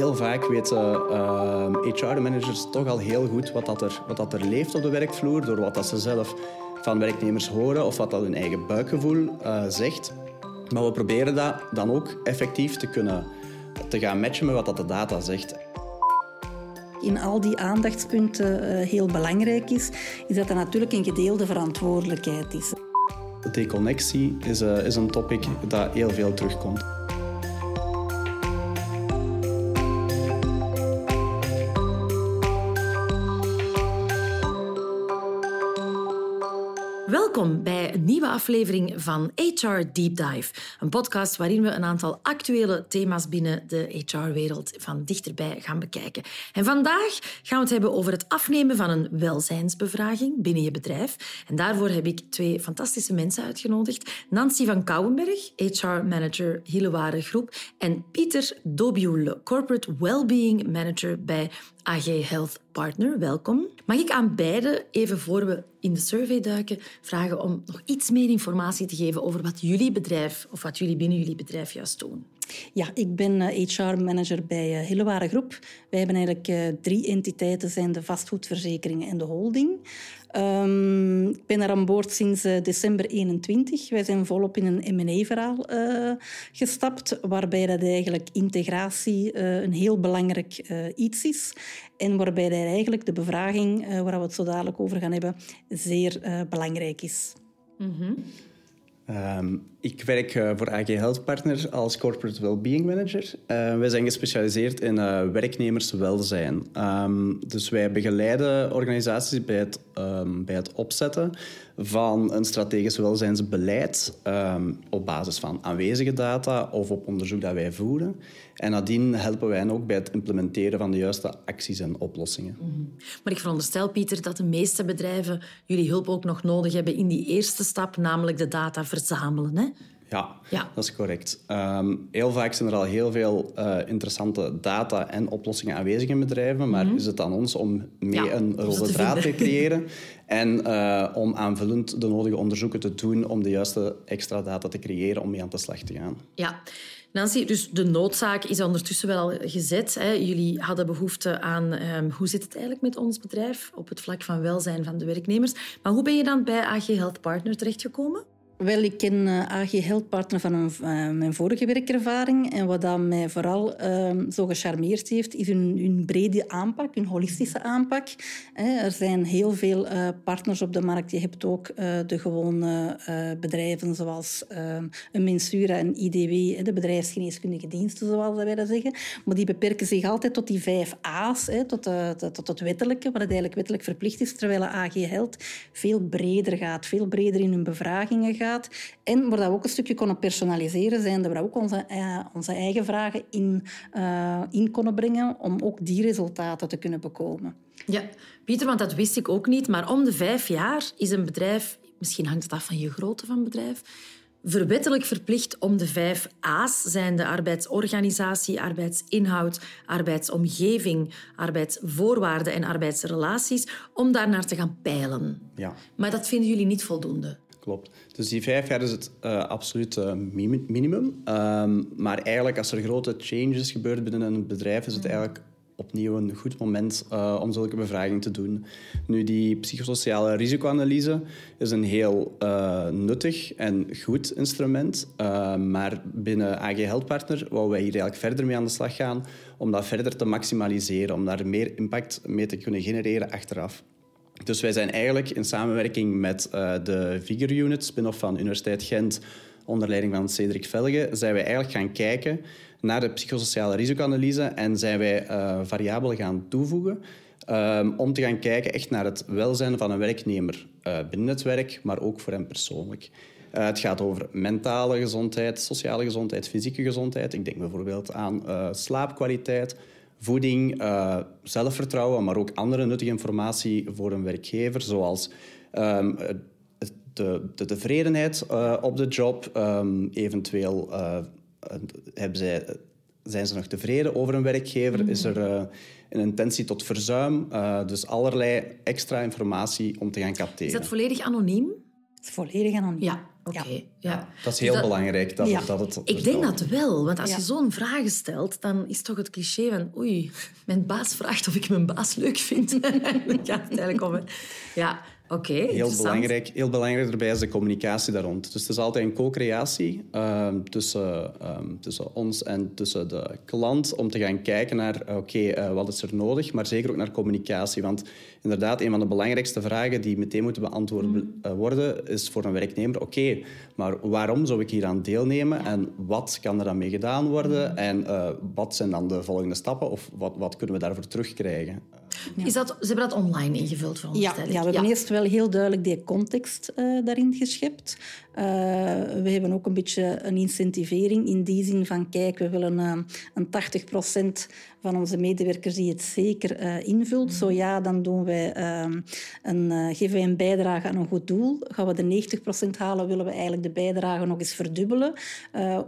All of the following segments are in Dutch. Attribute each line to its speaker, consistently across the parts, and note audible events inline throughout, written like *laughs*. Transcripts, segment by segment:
Speaker 1: heel vaak weten HR-managers toch al heel goed wat, dat er, wat dat er leeft op de werkvloer, door wat dat ze zelf van werknemers horen of wat dat hun eigen buikgevoel uh, zegt. Maar we proberen dat dan ook effectief te kunnen te gaan matchen met wat dat de data zegt.
Speaker 2: In al die aandachtspunten uh, heel belangrijk is, is dat er natuurlijk een gedeelde verantwoordelijkheid is.
Speaker 1: De deconnectie is, uh, is een topic dat heel veel terugkomt.
Speaker 3: Welkom bij een nieuwe aflevering van HR Deep Dive. Een podcast waarin we een aantal actuele thema's binnen de HR-wereld van dichterbij gaan bekijken. En vandaag gaan we het hebben over het afnemen van een welzijnsbevraging binnen je bedrijf. En daarvoor heb ik twee fantastische mensen uitgenodigd. Nancy van Kouwenberg, HR-manager Hilleware Groep. En Pieter Dobioule, corporate wellbeing manager bij AG Health Partner. Welkom. Mag ik aan beide, even voor we in de survey duiken, vragen om nog iets meer informatie te geven over wat jullie bedrijf of wat jullie binnen jullie bedrijf juist doen?
Speaker 2: Ja, ik ben HR-manager eh, bij eh, Hilleware Groep. Wij hebben eigenlijk eh, drie entiteiten, zijn de vastgoedverzekeringen en de holding. Um, ik ben er aan boord sinds december 21. Wij zijn volop in een M&A-verhaal uh, gestapt, waarbij dat eigenlijk integratie uh, een heel belangrijk uh, iets is. En waarbij dat eigenlijk de bevraging, waar we het zo dadelijk over gaan hebben, zeer belangrijk is.
Speaker 3: Mm -hmm.
Speaker 1: Um, ik werk uh, voor AG Health Partner als Corporate Wellbeing Manager. Uh, wij zijn gespecialiseerd in uh, werknemerswelzijn. Um, dus wij begeleiden organisaties bij het, um, bij het opzetten van een strategisch welzijnsbeleid op basis van aanwezige data of op onderzoek dat wij voeren. En nadien helpen wij hen ook bij het implementeren van de juiste acties en oplossingen.
Speaker 3: -hmm. Maar ik veronderstel, Pieter, dat de meeste bedrijven jullie hulp ook nog nodig hebben in die eerste stap, namelijk de data verzamelen. Hè?
Speaker 1: Ja, ja, dat is correct. Um, heel vaak zijn er al heel veel uh, interessante data en oplossingen aanwezig in bedrijven, maar mm -hmm. is het aan ons om mee ja, een rode draad te creëren en uh, om aanvullend de nodige onderzoeken te doen om de juiste extra data te creëren om mee aan de slag te gaan.
Speaker 3: Ja. Nancy, dus de noodzaak is ondertussen wel gezet. Hè. Jullie hadden behoefte aan um, hoe zit het eigenlijk met ons bedrijf op het vlak van welzijn van de werknemers. Maar hoe ben je dan bij AG Health Partner terechtgekomen?
Speaker 2: Wel, ik ken uh, AG Health Partner van een, uh, mijn vorige werkervaring. En wat dat mij vooral uh, zo gecharmeerd heeft, is hun, brede aanpak, hun holistische aanpak. er zijn heel veel partners op de markt. Je hebt ook de gewone bedrijven zoals een Mensura en IDW, de bedrijfsgeneeskundige diensten, zoals wij dat zeggen. Maar die beperken zich altijd tot die vijf A's, tot, tot, tot het wettelijke, wat het eigenlijk wettelijk verplicht is. Terwijl AG Health veel breder gaat, veel breder in hun bevragingen gaat. En waar we ook een stukje konden personaliseren, zijn dat we ook onze, uh, onze eigen vragen in, uh, in konden brengen om ook die resultaten te kunnen bekomen.
Speaker 3: Ja, Pieter, want dat wist ik ook niet, maar om de vijf jaar is een bedrijf, misschien hangt het af van je grootte van bedrijf, verwettelijk verplicht om de vijf A's, zijn de arbeidsorganisatie, arbeidsinhoud, arbeidsomgeving, arbeidsvoorwaarden en arbeidsrelaties, om daar naar te gaan peilen.
Speaker 1: Ja.
Speaker 3: Maar dat vinden jullie niet voldoende?
Speaker 1: Klopt. Dus die vijf jaar is het uh, absoluut uh, minimum. Um, maar eigenlijk, als er grote changes gebeuren binnen een bedrijf, is het mm. eigenlijk opnieuw een goed moment uh, om zulke bevragingen te doen. Nu, die psychosociale risicoanalyse is een heel nuttig en goed instrument. maar binnen AG Health Partner wou wij hier eigenlijk verder mee aan de slag gaan om dat verder te maximaliseren, om daar meer impact mee te kunnen genereren achteraf. Dus wij zijn eigenlijk in samenwerking met uh, de Figure Unit, spin-off van Universiteit Gent, onder leiding van Cedric Velge, zijn wij eigenlijk gaan kijken naar de psychosociale risicoanalyse en zijn wij uh, variabelen gaan toevoegen um, om te gaan kijken echt naar het welzijn van een werknemer uh, binnen het werk, maar ook voor hem persoonlijk. Het gaat over mentale gezondheid, sociale gezondheid, fysieke gezondheid. Ik denk bijvoorbeeld aan slaapkwaliteit, voeding, uh, zelfvertrouwen, maar ook andere nuttige informatie voor een werkgever, zoals um, de, de, tevredenheid uh, op de job. Um, eventueel uh, hebben zij, zijn ze nog tevreden over een werkgever? Is er een intentie tot verzuim? dus allerlei extra informatie om te gaan capteren.
Speaker 3: Is dat volledig anoniem?
Speaker 2: volledig anoniem.
Speaker 3: Ja, oké. Ja.
Speaker 1: Dat is heel
Speaker 3: Dus dat-
Speaker 1: belangrijk. Dat,
Speaker 2: Ja.
Speaker 1: dat het,
Speaker 3: Ik denk dat wel, want als
Speaker 2: Ja.
Speaker 3: je zo'n vragen stelt, dan is toch het cliché van oei, mijn baas vraagt of ik mijn baas leuk vind. *laughs* Daar gaat het eigenlijk om. hè. Ja, oké.
Speaker 1: Heel belangrijk, heel belangrijk erbij is de communicatie daar rond. Dus het is altijd een co-creatie ehm, tussen, ehm, tussen ons en tussen de klant om te gaan kijken naar eh, oké, eh, wat is er nodig, maar zeker ook naar communicatie. Want inderdaad, een van de belangrijkste vragen die meteen moeten beantwoord eh, worden, is voor een werknemer, oké, maar waarom zou ik hier aan deelnemen en wat kan er dan mee gedaan worden en eh, wat zijn dan de volgende stappen of wat, wat kunnen we daarvoor terugkrijgen?
Speaker 3: Is dat, ze hebben dat online ingevuld,
Speaker 2: Ja,
Speaker 3: veronderstel ik.
Speaker 2: ja, we hebben eerst wel heel duidelijk die context eh, daarin geschept. Eh, we hebben ook een beetje een incentivering in die zin van, kijk, we willen eh, een 80% van onze medewerkers die het zeker invult. Zo ja, dan doen wij, eh, een, geven wij een bijdrage aan een goed doel. Gaan we de 90% halen, willen we eigenlijk de bijdrage nog eens verdubbelen.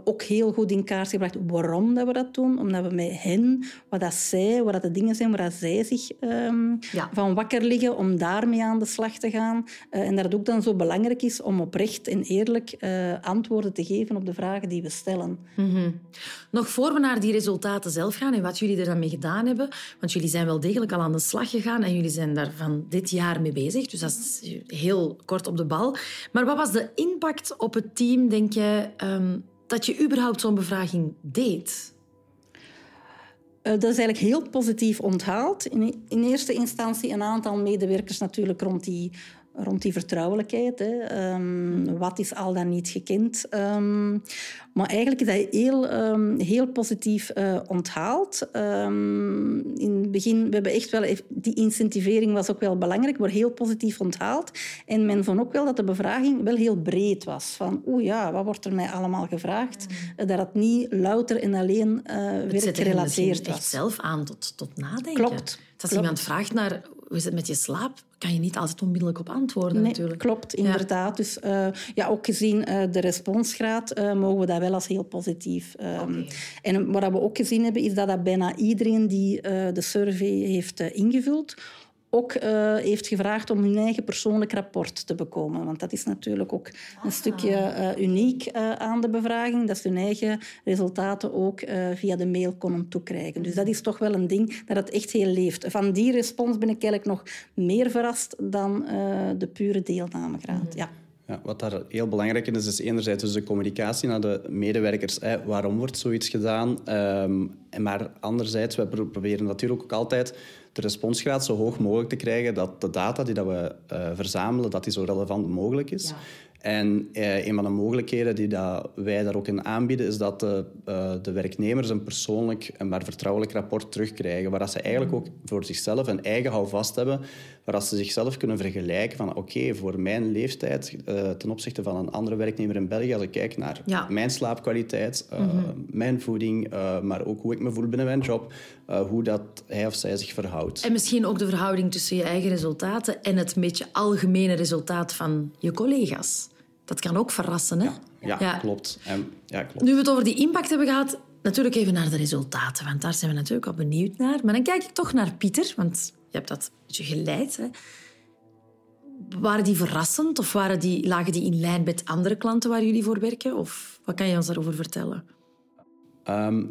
Speaker 2: Ook heel goed in kaart gebracht waarom dat we dat doen. Omdat we met hen, wat dat zij, wat dat de dingen zijn waar dat zij zich ehm,
Speaker 3: Ja.
Speaker 2: van wakker liggen, om daarmee aan de slag te gaan. Eh, en dat het ook dan zo belangrijk is om oprecht en eerlijk eh, antwoorden te geven op de vragen die we stellen.
Speaker 3: Nog voor we naar die resultaten zelf gaan en wat jullie er dan mee gedaan hebben, want jullie zijn wel degelijk al aan de slag gegaan en jullie zijn daar van dit jaar mee bezig, dus dat is heel kort op de bal. Maar wat was de impact op het team, denk je, ehm, dat je überhaupt zo'n bevraging deed?
Speaker 2: Eh, dat is eigenlijk heel positief onthaald. In, in eerste instantie een aantal medewerkers natuurlijk rond die, rond die vertrouwelijkheid. Hè. Ehm, wat is al dan niet gekend? Ehm, maar eigenlijk is dat heel, ehm, heel positief eh, onthaald. In het begin, we hebben echt wel... Die incentivering was ook wel belangrijk, maar heel positief onthaald. En men vond ook wel dat de bevraging wel heel breed was. Van, oeh ja, wat wordt er mij allemaal gevraagd? Eh, Dat het niet louter en alleen
Speaker 3: Het zet misschien
Speaker 2: werkgerelateerd
Speaker 3: echt
Speaker 2: was.
Speaker 3: zelf aan tot, tot nadenken.
Speaker 2: Klopt,
Speaker 3: als
Speaker 2: klopt.
Speaker 3: iemand vraagt naar hoe is het met je slaap, kan je niet altijd onmiddellijk op antwoorden
Speaker 2: Nee,
Speaker 3: natuurlijk.
Speaker 2: klopt, inderdaad. Dus eh, ja, ook gezien eh, de responsgraad eh, mogen we dat wel als heel positief.
Speaker 3: Oké.
Speaker 2: En wat we ook gezien hebben, is dat, dat bijna iedereen die de survey heeft ingevuld, ook eh, heeft gevraagd om hun eigen persoonlijk rapport te bekomen. Want dat is natuurlijk ook een stukje eh, uniek eh, aan de bevraging, dat ze hun eigen resultaten ook via de mail konden toekrijgen. Dus dat is toch wel een ding dat het echt heel leeft. Van die respons ben ik eigenlijk nog meer verrast dan de pure deelnamegraad. Ja.
Speaker 1: Ja, wat daar heel belangrijk in is, is enerzijds dus de communicatie naar de medewerkers. Hè, waarom wordt zoiets gedaan? Ehm, maar anderzijds, we pro- proberen natuurlijk ook altijd de responsgraad zo hoog mogelijk te krijgen, dat de data die dat we eh, verzamelen, dat die zo relevant mogelijk is.
Speaker 3: Ja.
Speaker 1: En eh, een van de mogelijkheden die dat wij daar ook in aanbieden, is dat de, eh, de werknemers een persoonlijk en maar vertrouwelijk rapport terugkrijgen, waar dat ze eigenlijk ook voor zichzelf een eigen houvast hebben, waar dat ze zichzelf kunnen vergelijken van oké, voor mijn leeftijd eh, ten opzichte van een andere werknemer in België, als ik kijk naar
Speaker 3: Ja.
Speaker 1: mijn slaapkwaliteit, eh, mijn voeding, eh, maar ook hoe ik me voel binnen mijn job, hoe dat hij of zij zich verhoudt.
Speaker 3: En misschien ook de verhouding tussen je eigen resultaten en het beetje algemene resultaat van je collega's. Dat kan ook verrassen, hè?
Speaker 1: Ja, klopt. En, ja, klopt.
Speaker 3: Nu we het over die impact hebben gehad, natuurlijk even naar de resultaten, want daar zijn we natuurlijk al benieuwd naar. Maar dan kijk ik toch naar Pieter, want je hebt dat een geleid. Hè. Waren die verrassend of waren die, lagen die in lijn met andere klanten waar jullie voor werken? Of wat kan je ons daarover vertellen?
Speaker 1: Ehm,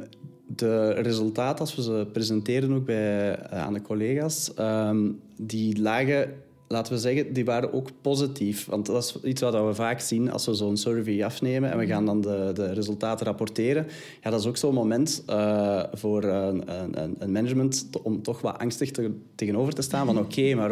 Speaker 1: de resultaten, als we ze presenteren ook bij, eh, aan de collega's, ehm, die lagen, laten we zeggen, die waren ook positief. Want dat is iets wat we vaak zien als we zo'n survey afnemen en we gaan dan de, de resultaten rapporteren. Ja, dat is ook zo'n moment eh, voor een, een, een management om toch wat angstig te, tegenover te staan van *laughs* oké, maar...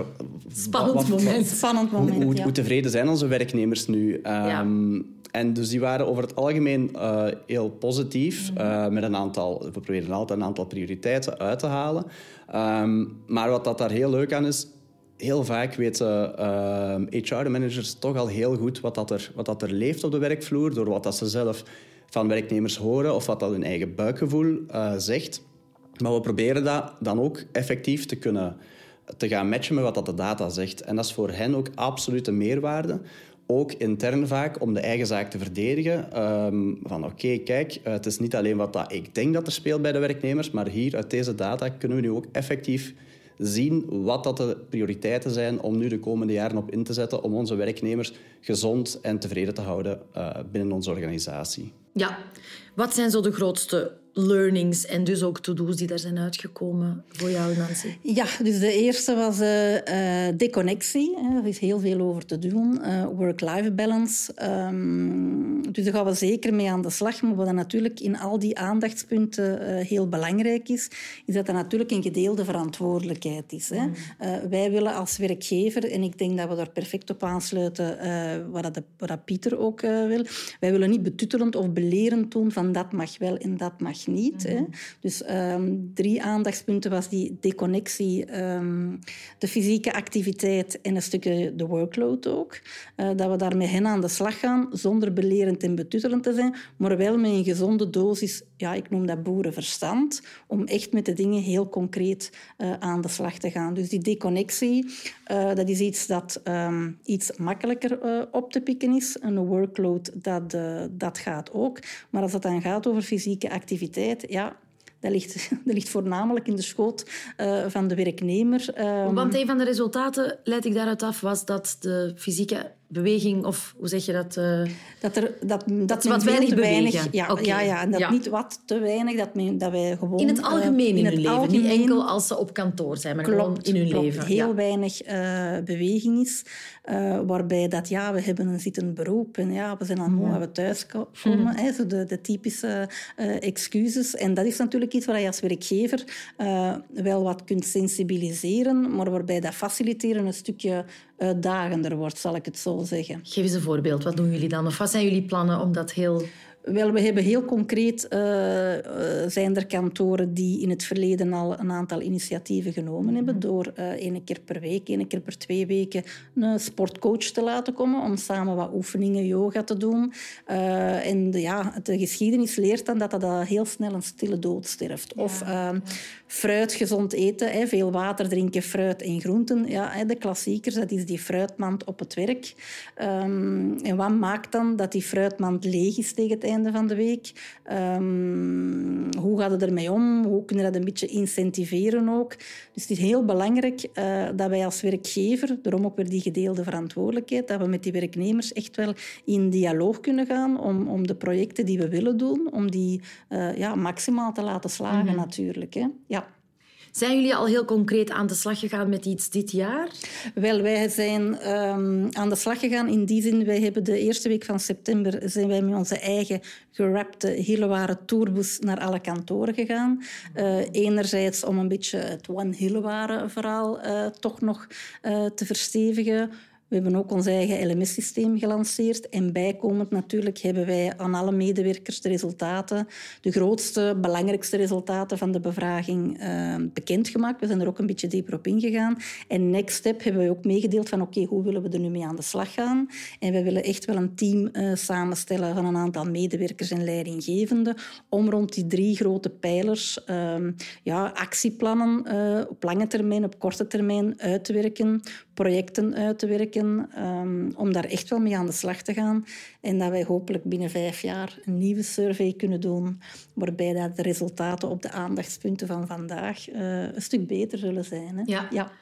Speaker 3: Spannend
Speaker 1: wat- wat-
Speaker 3: moment.
Speaker 2: Spannend
Speaker 1: hoe,
Speaker 2: moment,
Speaker 1: hoe,
Speaker 2: ja.
Speaker 1: hoe tevreden zijn onze werknemers nu? Ehm, En dus die waren over het algemeen eh, heel positief. eh, met een aantal, we proberen altijd een aantal prioriteiten uit te halen. Ehm, maar wat dat daar heel leuk aan is, heel vaak weten HR-managers toch al heel goed wat, dat er, wat dat er leeft op de werkvloer, door wat dat ze zelf van werknemers horen of wat dat hun eigen buikgevoel eh, zegt. Maar we proberen dat dan ook effectief te kunnen te gaan matchen met wat dat de data zegt. En dat is voor hen ook absolute meerwaarde. Ook intern vaak om de eigen zaak te verdedigen. Ehm, van oké, kijk, eh, het is niet alleen wat dat ik denk dat er speelt bij de werknemers, maar hier uit deze data kunnen we nu ook effectief zien wat dat de prioriteiten zijn om nu de komende jaren op in te zetten om onze werknemers gezond en tevreden te houden uh, binnen onze organisatie.
Speaker 3: Ja, wat zijn zo de grootste learnings en dus ook to-do's die daar zijn uitgekomen voor jou, Nancy?
Speaker 2: Ja, dus de eerste was uh, uh, deconnectie. Er is heel veel over te doen. Uh, Work-life balance. Um, dus daar gaan we zeker mee aan de slag. Maar wat dan natuurlijk in al die aandachtspunten heel belangrijk is, is dat er natuurlijk een gedeelde verantwoordelijkheid is. Hè. Mm. wij willen als werkgever, en ik denk dat we daar perfect op aansluiten, wat, dat, wat dat Pieter ook wil, wij willen niet betuttelend of belerend doen van dat mag wel en dat mag niet. hè. Mhm. Dus um, drie aandachtspunten was die deconnectie, um, de fysieke activiteit en een stukje de workload ook. Uh, dat we daar met hen aan de slag gaan, zonder belerend en betuttelend te zijn, maar wel met een gezonde dosis, ja, ik noem dat boerenverstand, om echt met de dingen heel concreet uh, aan de slag te gaan. Dus die deconnectie, uh, dat is iets dat um, iets makkelijker op te pikken is. Een workload, dat, dat gaat ook. Maar als het dan gaat over fysieke activiteit, ja, dat ligt, *laughs* dat ligt voornamelijk in de schoot uh, van de werknemer.
Speaker 3: Um, Want een van de resultaten, leid ik daaruit af, was dat de fysieke beweging, of hoe zeg je dat? Uh,
Speaker 2: dat er dat, dat,
Speaker 3: dat wat weinig
Speaker 2: weinig, ja, okay. ja, ja, en dat ja. niet wat te weinig, dat, men, dat wij gewoon...
Speaker 3: In het algemeen uh, in, hun leven, algemeen, niet enkel als ze op kantoor zijn, maar
Speaker 2: klopt,
Speaker 3: gewoon in hun
Speaker 2: klopt,
Speaker 3: leven.
Speaker 2: heel ja. weinig uh, beweging is, waarbij dat, ja, we hebben een zittend beroep en ja, we zijn al moe, we thuiskomen. Hmm. *laughs* Hè, zo de, de typische excuses. En dat is natuurlijk iets waar je als werkgever wel wat kunt sensibiliseren, maar waarbij dat faciliteren een stukje uitdagender wordt, zal ik het zo zeggen.
Speaker 3: Geef eens een voorbeeld. Wat doen jullie dan? Of wat zijn jullie plannen om dat heel
Speaker 2: wel, we hebben heel concreet uh, zijn er kantoren die in het verleden al een aantal initiatieven genomen hebben mhm. door uh, één keer per week, één keer per twee weken een sportcoach te laten komen om samen wat oefeningen, yoga te doen. Uh, en de, ja, de geschiedenis leert dan dat dat heel snel een stille dood sterft. Ja. Of fruit, gezond eten, hè, veel water drinken, fruit en groenten. Ja, hè, de klassiekers, dat is die fruitmand op het werk. Um, en wat maakt dan dat die fruitmand leeg is tegen het einde van de week? Um, hoe gaat het ermee om? Hoe kunnen we dat een beetje incentiveren ook? Dus het is heel belangrijk uh, dat wij als werkgever, daarom ook weer die gedeelde verantwoordelijkheid, dat we met die werknemers echt wel in dialoog kunnen gaan om, om de projecten die we willen doen, om die uh, ja, maximaal te laten slagen mm-hmm. natuurlijk. Hè. Ja.
Speaker 3: Zijn jullie al heel concreet aan de slag gegaan met iets dit jaar?
Speaker 2: Wel, wij zijn um, aan de slag gegaan in die zin. Wij hebben de eerste week van september zijn wij met onze eigen gerapte Hilleware tourbus naar alle kantoren gegaan. Uh, enerzijds om een beetje het One Hilleware verhaal uh, toch nog uh, te verstevigen. We hebben ook ons eigen LMS-systeem gelanceerd. En bijkomend natuurlijk hebben wij aan alle medewerkers de resultaten, de grootste, belangrijkste resultaten van de bevraging uh, bekendgemaakt. We zijn er ook een beetje dieper op ingegaan. En next step hebben we ook meegedeeld van oké, hoe willen we er nu mee aan de slag gaan? En we willen echt wel een team uh, samenstellen van een aantal medewerkers en leidinggevenden om rond die drie grote pijlers uh, ja, actieplannen uh, op lange termijn, op korte termijn uit te werken, projecten uit te werken um, om daar echt wel mee aan de slag te gaan. En dat wij hopelijk binnen vijf jaar een nieuwe survey kunnen doen, waarbij dat de resultaten op de aandachtspunten van vandaag uh, een stuk beter zullen zijn. Hè?
Speaker 3: Ja.
Speaker 2: ja.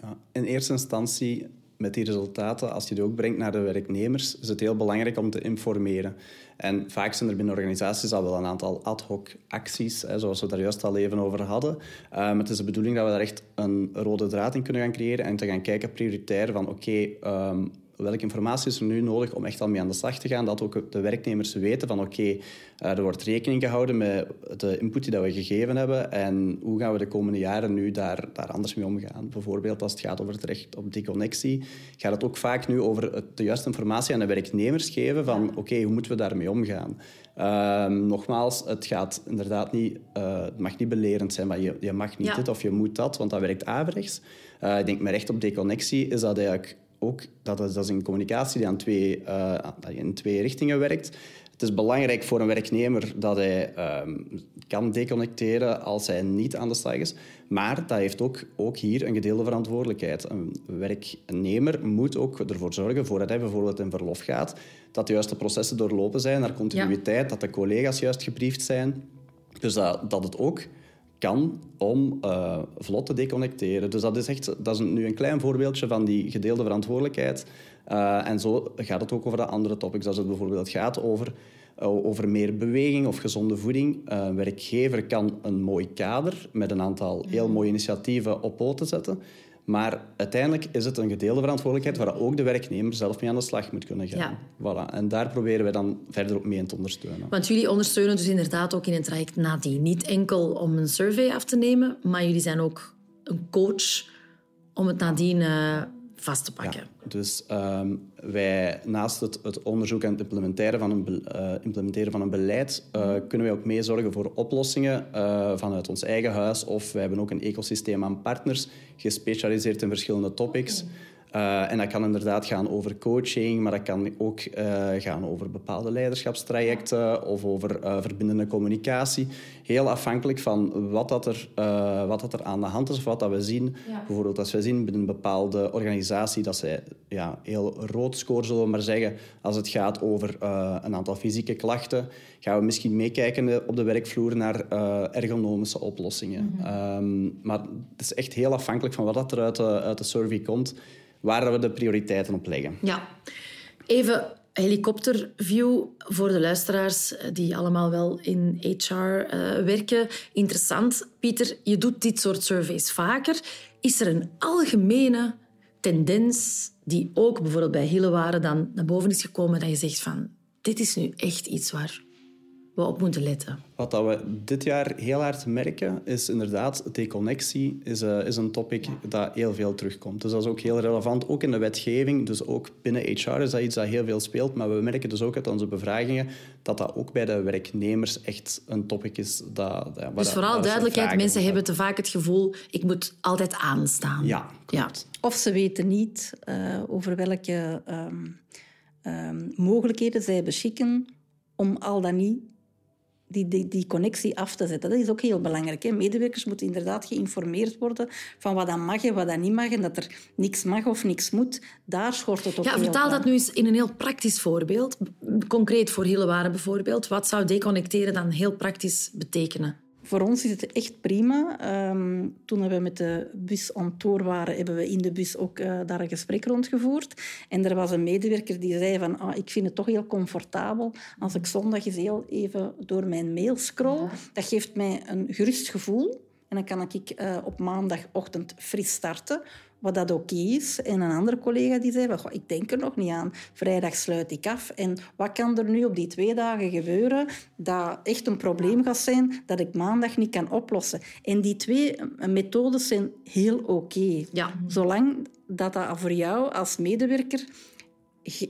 Speaker 1: Ja, in eerste instantie met die resultaten, als je die ook brengt naar de werknemers, is het heel belangrijk om te informeren. En vaak zijn er binnen organisaties al wel een aantal ad hoc acties, hè, zoals we daar juist al even over hadden. Um, het is de bedoeling dat we daar echt een rode draad in kunnen gaan creëren en te gaan kijken prioritair van oké, um, welke informatie is er nu nodig om echt al mee aan de slag te gaan? Dat ook de werknemers weten van oké, okay, uh, er wordt rekening gehouden met de input die dat we gegeven hebben en hoe gaan we de komende jaren nu daar, daar anders mee omgaan? Bijvoorbeeld als het gaat over het recht op deconnectie, gaat het ook vaak nu over het, de juiste informatie aan de werknemers geven van oké, okay, hoe moeten we daarmee omgaan? Uh, nogmaals, het gaat inderdaad niet, uh, het mag niet belerend zijn, maar je, je mag niet ja. dit of je moet dat, want dat werkt averechts. Uh, ik denk met recht op deconnectie is dat eigenlijk ook, dat is, dat is een communicatie die aan twee, uh, in twee richtingen werkt. Het is belangrijk voor een werknemer dat hij um, kan deconnecteren als hij niet aan de slag is. Maar dat heeft ook, ook hier een gedeelde verantwoordelijkheid. Een werknemer moet ook ervoor zorgen, voordat hij bijvoorbeeld in verlof gaat, dat de juiste processen doorlopen zijn, naar continuïteit, ja. dat de collega's juist gebriefd zijn. Dus dat, dat het ook kan om uh, vlot te deconnecteren. Dus dat is echt dat is nu een klein voorbeeldje van die gedeelde verantwoordelijkheid. Uh, en zo gaat het ook over de andere topics. Als het bijvoorbeeld gaat over, uh, over meer beweging of gezonde voeding. Een werkgever kan een mooi kader met een aantal heel mooie initiatieven op poten zetten. Maar uiteindelijk is het een gedeelde verantwoordelijkheid waar ook de werknemer zelf mee aan de slag moet kunnen gaan.
Speaker 3: Ja.
Speaker 1: Voilà. En daar proberen wij dan verder ook mee in te ondersteunen.
Speaker 3: Want jullie ondersteunen dus inderdaad ook in het traject nadien. Niet enkel om een survey af te nemen, maar jullie zijn ook een coach om het nadien uh, vast te pakken.
Speaker 1: Ja, dus um, wij, naast het, het, onderzoek en het implementeren van een, uh, implementeren van een beleid, uh, kunnen wij ook meezorgen voor oplossingen uh, vanuit ons eigen huis. Of wij hebben ook een ecosysteem aan partners, gespecialiseerd in verschillende topics. Okay. Uh, en dat kan inderdaad gaan over coaching, maar dat kan ook uh, gaan over bepaalde leiderschapstrajecten of over uh, verbindende communicatie. Heel afhankelijk van wat, dat er, wat dat er aan de hand is of wat dat we zien. Ja. Bijvoorbeeld als we zien binnen een bepaalde organisatie dat zij ja, heel rood scoren, zullen we maar zeggen, als het gaat over een aantal fysieke klachten, gaan we misschien meekijken op de werkvloer naar ergonomische oplossingen. Mm -hmm. um, maar het is echt heel afhankelijk van wat dat er uit de, uit de survey komt waar we de prioriteiten op leggen.
Speaker 3: Ja. Even helikopterview voor de luisteraars die allemaal wel in HR uh, werken. Interessant. Pieter, je doet dit soort surveys vaker. Is er een algemene tendens die ook bijvoorbeeld bij Hillewaren dan naar boven is gekomen dat je zegt van dit is nu echt iets waar we op moeten letten?
Speaker 1: Wat dat we dit jaar heel hard merken, is inderdaad deconnectie is, uh, is een topic dat heel veel terugkomt. Dus dat is ook heel relevant, ook in de wetgeving. Dus ook binnen HR is dat iets dat heel veel speelt. Maar we merken dus ook uit onze bevragingen dat dat ook bij de werknemers echt een topic is. Dat, ja,
Speaker 3: dus vooral duidelijkheid, mensen hebben te vaak het gevoel, ik moet altijd aanstaan.
Speaker 1: Ja, klopt.
Speaker 2: Ja. Of ze weten niet uh, over welke um, um, mogelijkheden zij beschikken om al dan niet die, die, die connectie af te zetten. Dat is ook heel belangrijk. Hè? Medewerkers moeten inderdaad geïnformeerd worden van wat dan mag en wat dan niet mag en dat er niks mag of niks moet. Daar schort het op.
Speaker 3: Ja, vertaal dat nu eens in een heel praktisch voorbeeld. Concreet voor Hillewaren bijvoorbeeld. Wat zou deconnecteren dan heel praktisch betekenen?
Speaker 2: Voor ons is het echt prima. Um, toen we met de bus on tour waren, hebben we in de bus ook uh, daar een gesprek rondgevoerd. En er was een medewerker die zei van, ah, ik vind het toch heel comfortabel als ik zondag eens heel even door mijn mail scroll. Dat geeft mij een gerust gevoel. En dan kan ik uh, op maandagochtend fris starten wat dat oké is. En een andere collega die zei, ik denk er nog niet aan. Vrijdag sluit ik af. En wat kan er nu op die twee dagen gebeuren dat echt een probleem gaat zijn dat ik maandag niet kan oplossen? En die twee methodes zijn heel oké.
Speaker 3: Ja.
Speaker 2: Zolang dat dat voor jou als medewerker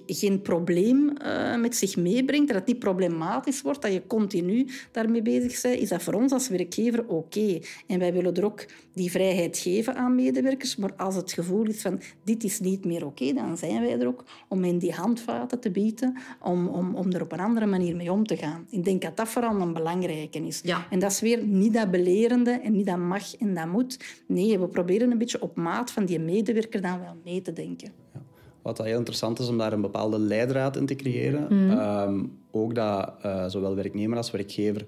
Speaker 2: geen probleem uh, met zich meebrengt, dat het niet problematisch wordt, dat je continu daarmee bezig bent, is dat voor ons als werkgever oké. Okay. En wij willen er ook die vrijheid geven aan medewerkers, maar als het gevoel is van dit is niet meer oké, okay, dan zijn wij er ook om in die handvaten te bieden, om, om, om er op een andere manier mee om te gaan. Ik denk dat dat vooral een belangrijke is.
Speaker 3: Ja.
Speaker 2: En dat is weer niet dat belerende en niet dat mag en dat moet. Nee, we proberen een beetje op maat van die medewerker dan wel mee te denken.
Speaker 1: Ja. Wat heel interessant is om daar een bepaalde leidraad in te creëren. Mm. Um, ook dat uh, zowel werknemer als werkgever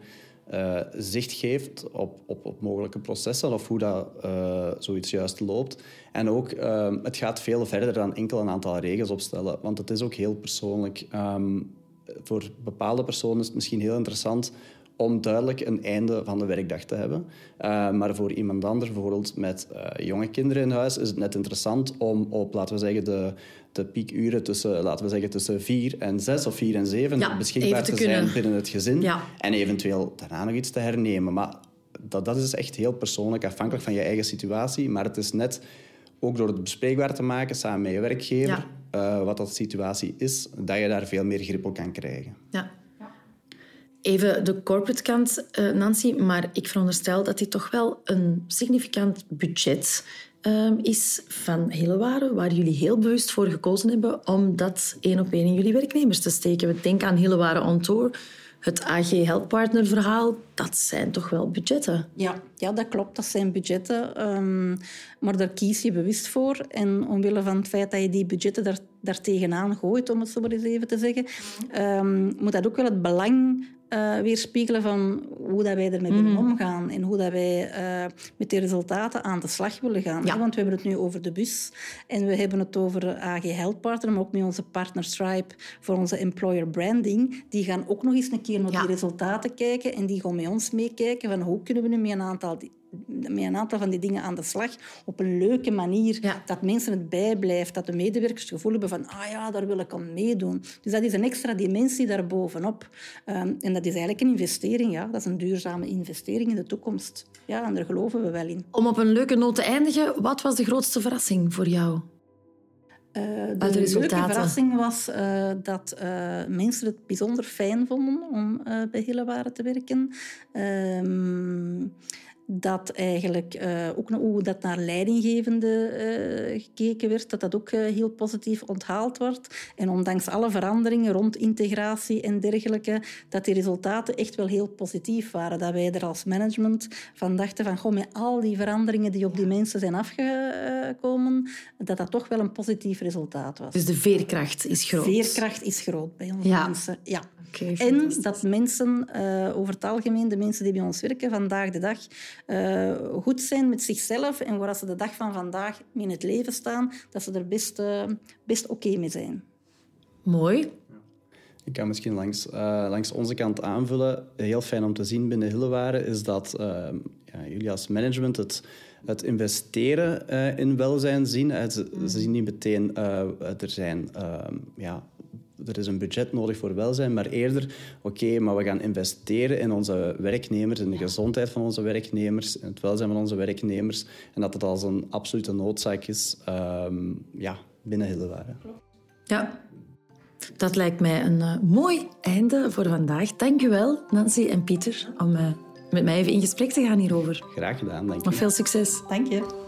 Speaker 1: uh, zicht geeft op, op, op, mogelijke processen of hoe dat, uh, zoiets juist loopt. En ook, um, het gaat veel verder dan enkel een aantal regels opstellen, want het is ook heel persoonlijk. Um, voor bepaalde personen is het misschien heel interessant om duidelijk een einde van de werkdag te hebben. Uh, maar voor iemand anders, bijvoorbeeld met uh, jonge kinderen in huis, is het net interessant om op, laten we zeggen, de, de piekuren tussen, laten we zeggen, tussen vier en zes of vier en zeven
Speaker 3: ja,
Speaker 1: beschikbaar
Speaker 3: te,
Speaker 1: zijn binnen het gezin.
Speaker 3: Ja.
Speaker 1: En eventueel daarna nog iets te hernemen. Maar dat, dat is echt heel persoonlijk, afhankelijk van je eigen situatie. Maar het is net ook door het bespreekbaar te maken samen met je werkgever, ja. uh, wat dat situatie is, dat je daar veel meer grip op kan krijgen.
Speaker 3: Ja. Even de corporate kant, uh, Nancy, maar ik veronderstel dat dit toch wel een significant budget uh, is van Hillewaren, waar jullie heel bewust voor gekozen hebben om dat één op één in jullie werknemers te steken. We denken aan Hillewaren on Tour, het AG Health Partner verhaal, dat zijn toch wel budgetten?
Speaker 2: Ja, ja dat klopt, dat zijn budgetten. Um, maar daar kies je bewust voor. En omwille van het feit dat je die budgetten daar, daar tegenaan gooit, om het zo maar eens even te zeggen, um, moet dat ook wel het belang uh, weerspiegelen van hoe dat wij ermee willen omgaan en hoe dat wij uh, met die resultaten aan de slag willen gaan. Ja. Want we hebben het nu over de bus en we hebben het over AG Health Partner, maar ook met onze partner Stripe voor onze employer branding. Die gaan ook nog eens een keer naar die resultaten kijken en die gaan met ons meekijken van hoe kunnen we nu met een aantal met een aantal van die dingen aan de slag op een leuke manier. Dat mensen het bijblijft, dat de medewerkers het gevoel hebben van ah ja, daar wil ik aan meedoen. Dus dat is een extra dimensie daarbovenop. Um, en dat is eigenlijk een investering. Ja. Dat is een duurzame investering in de toekomst. Ja, en daar geloven we wel in.
Speaker 3: Om op een leuke noot te eindigen, wat was de grootste verrassing voor jou?
Speaker 2: Uh, de, de leuke verrassing was uh, dat uh, mensen het bijzonder fijn vonden om bij Hillewaren te werken. Ehm, dat eigenlijk uh, ook hoe dat naar leidinggevende uh, gekeken werd, dat dat ook uh, heel positief onthaald wordt. En ondanks alle veranderingen rond integratie en dergelijke, dat die resultaten echt wel heel positief waren. Dat wij er als management van dachten van, goh, met al die veranderingen die op die mensen zijn afgekomen, dat dat toch wel een positief resultaat was.
Speaker 3: Dus de veerkracht is groot.
Speaker 2: Veerkracht is groot bij onze ja. mensen, ja. en dat mensen, over het algemeen, de mensen die bij ons werken vandaag de dag, uh, goed zijn met zichzelf en waar ze de dag van vandaag in het leven staan, dat ze er best, uh, best oké mee zijn.
Speaker 3: Mooi.
Speaker 1: Ik kan misschien langs, uh, langs onze kant aanvullen. Heel fijn om te zien binnen Hillewaren is dat ja, jullie als management het, het investeren in welzijn zien. Ze, ze, zien niet meteen, er zijn ja, er is een budget nodig voor welzijn, maar eerder, oké, maar we gaan investeren in onze werknemers, in de gezondheid van onze werknemers, in het welzijn van onze werknemers. En dat het als een absolute noodzaak is um, ja, binnen Hillewaren.
Speaker 3: Ja, dat lijkt mij een uh, mooi einde voor vandaag. Dank u wel, Nancy en Pieter, om uh, met mij even in gesprek te gaan hierover.
Speaker 1: Graag gedaan, dank je.
Speaker 3: Nog veel succes.
Speaker 2: Dank je.